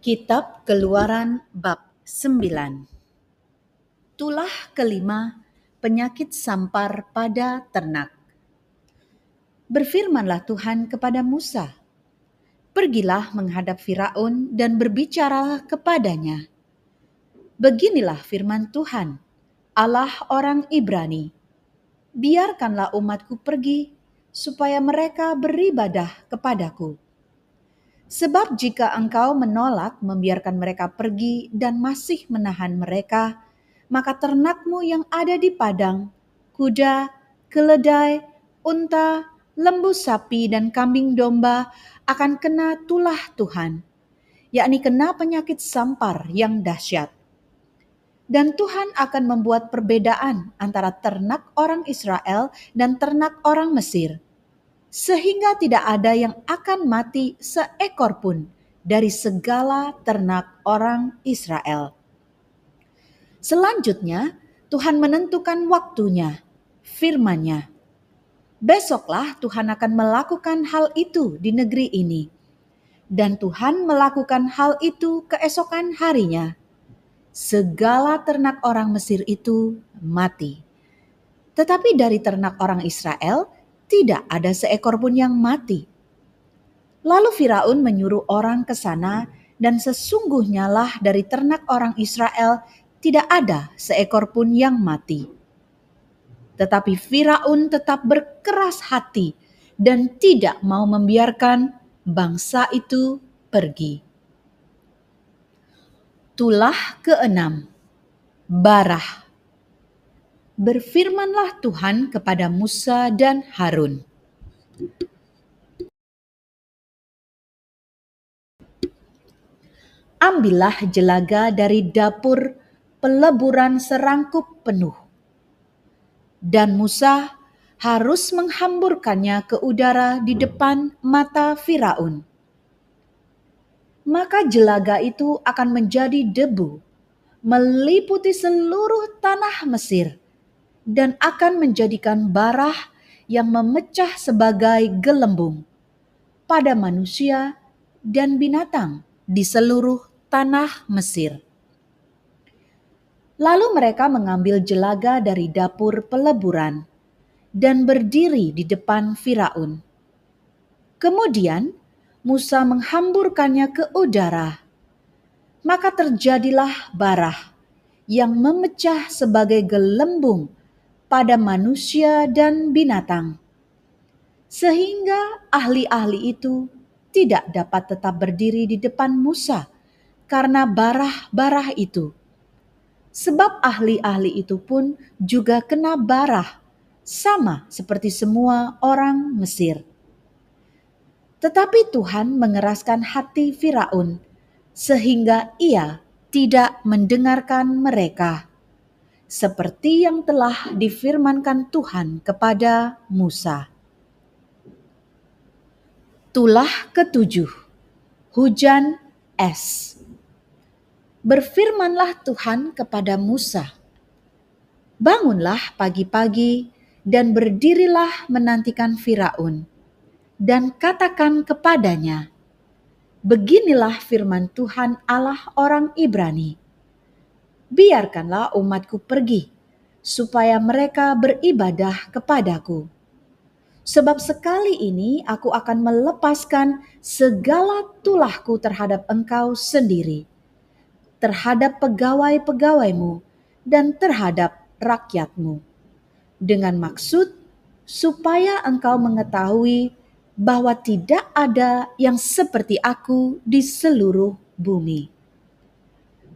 Kitab Keluaran bab 9 Tulah kelima penyakit sampar pada ternak. Berfirmanlah Tuhan kepada Musa, Pergilah menghadap Firaun dan berbicaralah kepadanya. Beginilah firman Tuhan, Allah orang Ibrani. Biarkanlah umatku pergi, supaya mereka beribadah kepadaku. Sebab jika engkau menolak membiarkan mereka pergi dan masih menahan mereka, maka ternakmu yang ada di padang, kuda, keledai, unta, lembu sapi, dan kambing domba akan kena tulah Tuhan, yakni kena penyakit sampar yang dahsyat. Dan Tuhan akan membuat perbedaan antara ternak orang Israel dan ternak orang Mesir, sehingga tidak ada yang akan mati seekor pun dari segala ternak orang Israel. Selanjutnya, Tuhan menentukan waktunya, firman-Nya. Besoklah Tuhan akan melakukan hal itu di negeri ini. Dan Tuhan melakukan hal itu keesokan harinya. Segala ternak orang Mesir itu mati. Tetapi dari ternak orang Israel tidak ada seekor pun yang mati. Lalu Firaun menyuruh orang ke sana dan sesungguhnya lah dari ternak orang Israel tidak ada seekor pun yang mati. Tetapi Firaun tetap berkeras hati dan tidak mau membiarkan bangsa itu pergi. Tulah keenam, Barah. Berfirmanlah Tuhan kepada Musa dan Harun. Ambillah jelaga dari dapur peleburan serangkup penuh. Dan Musa harus menghamburkannya ke udara di depan mata Firaun. Maka jelaga itu akan menjadi debu, meliputi seluruh tanah Mesir, dan akan menjadikan barah yang memecah sebagai gelembung pada manusia dan binatang di seluruh tanah Mesir. Lalu mereka mengambil jelaga dari dapur peleburan dan berdiri di depan Firaun. Kemudian Musa menghamburkannya ke udara. Maka terjadilah barah yang memecah sebagai gelembung pada manusia dan binatang. Sehingga ahli-ahli itu tidak dapat tetap berdiri di depan Musa karena barah-barah itu Sebab ahli-ahli itu pun juga kena barah, sama seperti semua orang Mesir. Tetapi Tuhan mengeraskan hati Firaun, sehingga ia tidak mendengarkan mereka, seperti yang telah difirmankan Tuhan kepada Musa. Tulah ketujuh, hujan es. Berfirmanlah Tuhan kepada Musa, "Bangunlah pagi-pagi dan berdirilah menantikan Firaun, dan katakan kepadanya: Beginilah firman Tuhan Allah orang Ibrani: Biarkanlah umatku pergi, supaya mereka beribadah kepadaku. Sebab sekali ini aku akan melepaskan segala tulahku terhadap engkau sendiri." terhadap pegawai-pegawaimu dan terhadap rakyatmu, dengan maksud supaya engkau mengetahui bahwa tidak ada yang seperti aku di seluruh bumi.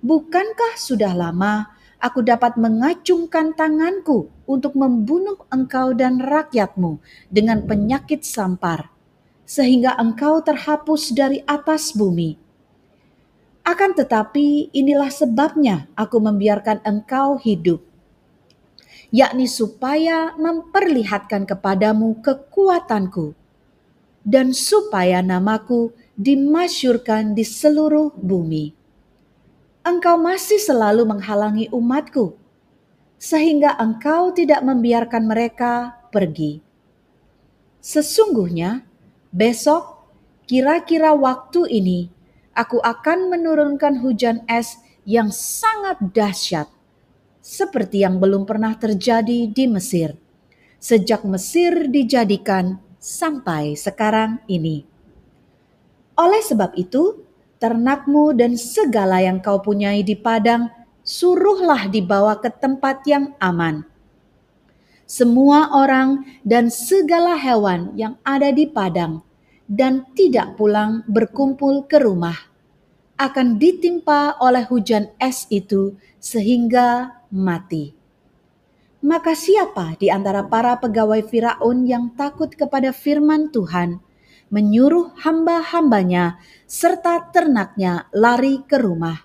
Bukankah sudah lama aku dapat mengacungkan tanganku untuk membunuh engkau dan rakyatmu dengan penyakit sampar, sehingga engkau terhapus dari atas bumi?' Akan tetapi inilah sebabnya aku membiarkan engkau hidup, yakni supaya memperlihatkan kepadamu kekuatanku, dan supaya namaku dimasyurkan di seluruh bumi. Engkau masih selalu menghalangi umatku, sehingga engkau tidak membiarkan mereka pergi. Sesungguhnya, besok kira-kira waktu ini Aku akan menurunkan hujan es yang sangat dahsyat, seperti yang belum pernah terjadi di Mesir, sejak Mesir dijadikan sampai sekarang ini. Oleh sebab itu, ternakmu dan segala yang kau punyai di padang, suruhlah dibawa ke tempat yang aman. Semua orang dan segala hewan yang ada di padang dan tidak pulang berkumpul ke rumah akan ditimpa oleh hujan es itu sehingga mati. Maka siapa di antara para pegawai Firaun yang takut kepada firman Tuhan menyuruh hamba-hambanya serta ternaknya lari ke rumah?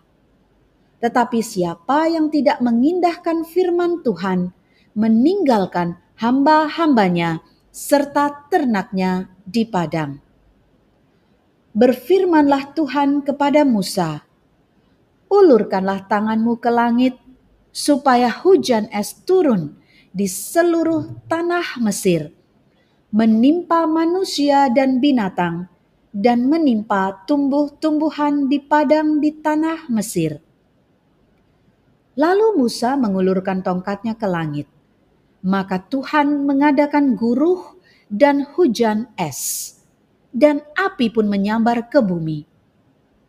Tetapi siapa yang tidak mengindahkan firman Tuhan, meninggalkan hamba-hambanya serta ternaknya di padang berfirmanlah Tuhan kepada Musa, "Ulurkanlah tanganmu ke langit, supaya hujan es turun di seluruh tanah Mesir, menimpa manusia dan binatang, dan menimpa tumbuh-tumbuhan di padang di tanah Mesir." Lalu Musa mengulurkan tongkatnya ke langit, maka Tuhan mengadakan guruh dan hujan es dan api pun menyambar ke bumi.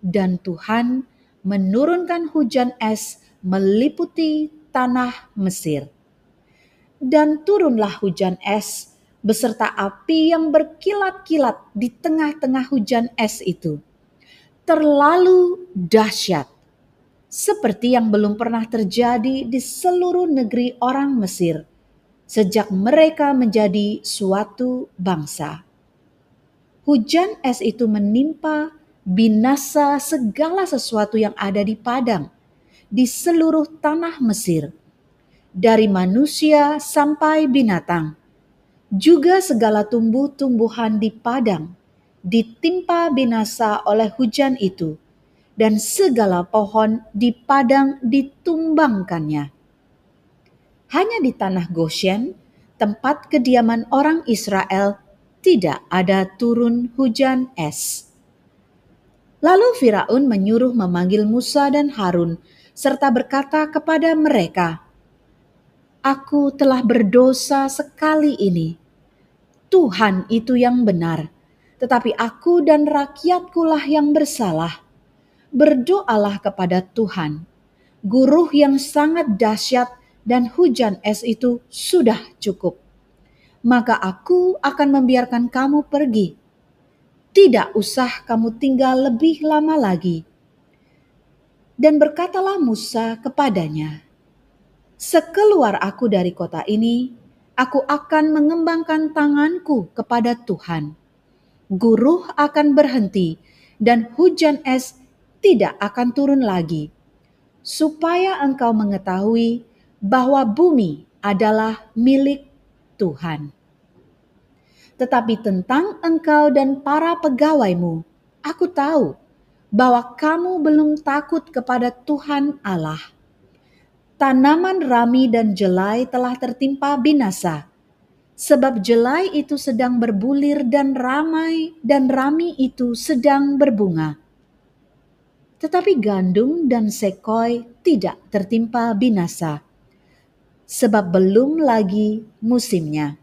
Dan Tuhan menurunkan hujan es meliputi tanah Mesir. Dan turunlah hujan es beserta api yang berkilat-kilat di tengah-tengah hujan es itu. Terlalu dahsyat, seperti yang belum pernah terjadi di seluruh negeri orang Mesir sejak mereka menjadi suatu bangsa hujan es itu menimpa binasa segala sesuatu yang ada di padang, di seluruh tanah Mesir, dari manusia sampai binatang, juga segala tumbuh-tumbuhan di padang, ditimpa binasa oleh hujan itu, dan segala pohon di padang ditumbangkannya. Hanya di tanah Goshen, tempat kediaman orang Israel, tidak ada turun hujan es. Lalu Firaun menyuruh memanggil Musa dan Harun serta berkata kepada mereka, "Aku telah berdosa sekali ini. Tuhan itu yang benar, tetapi aku dan rakyatkulah yang bersalah. Berdoalah kepada Tuhan. Guruh yang sangat dahsyat dan hujan es itu sudah cukup." maka aku akan membiarkan kamu pergi. Tidak usah kamu tinggal lebih lama lagi. Dan berkatalah Musa kepadanya, Sekeluar aku dari kota ini, aku akan mengembangkan tanganku kepada Tuhan. Guruh akan berhenti dan hujan es tidak akan turun lagi, supaya engkau mengetahui bahwa bumi adalah milik Tuhan. Tetapi tentang engkau dan para pegawaimu, aku tahu bahwa kamu belum takut kepada Tuhan Allah. Tanaman rami dan jelai telah tertimpa binasa, sebab jelai itu sedang berbulir dan ramai dan rami itu sedang berbunga. Tetapi gandum dan sekoi tidak tertimpa binasa sebab belum lagi musimnya.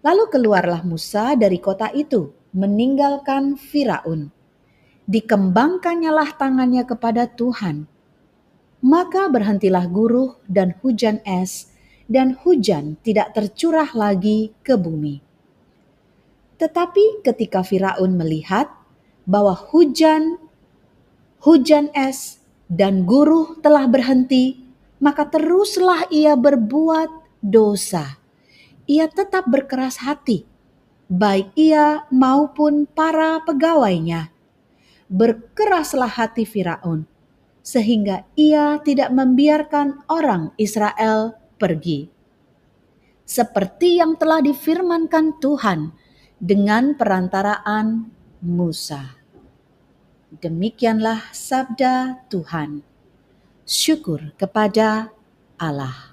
Lalu keluarlah Musa dari kota itu, meninggalkan Firaun. Dikembangkannya tangannya kepada Tuhan. Maka berhentilah guruh dan hujan es, dan hujan tidak tercurah lagi ke bumi. Tetapi ketika Firaun melihat bahwa hujan, hujan es, dan guruh telah berhenti, maka teruslah ia berbuat dosa. Ia tetap berkeras hati, baik ia maupun para pegawainya. Berkeraslah hati Firaun, sehingga ia tidak membiarkan orang Israel pergi. Seperti yang telah difirmankan Tuhan dengan perantaraan Musa. Demikianlah sabda Tuhan syukur kepada Allah.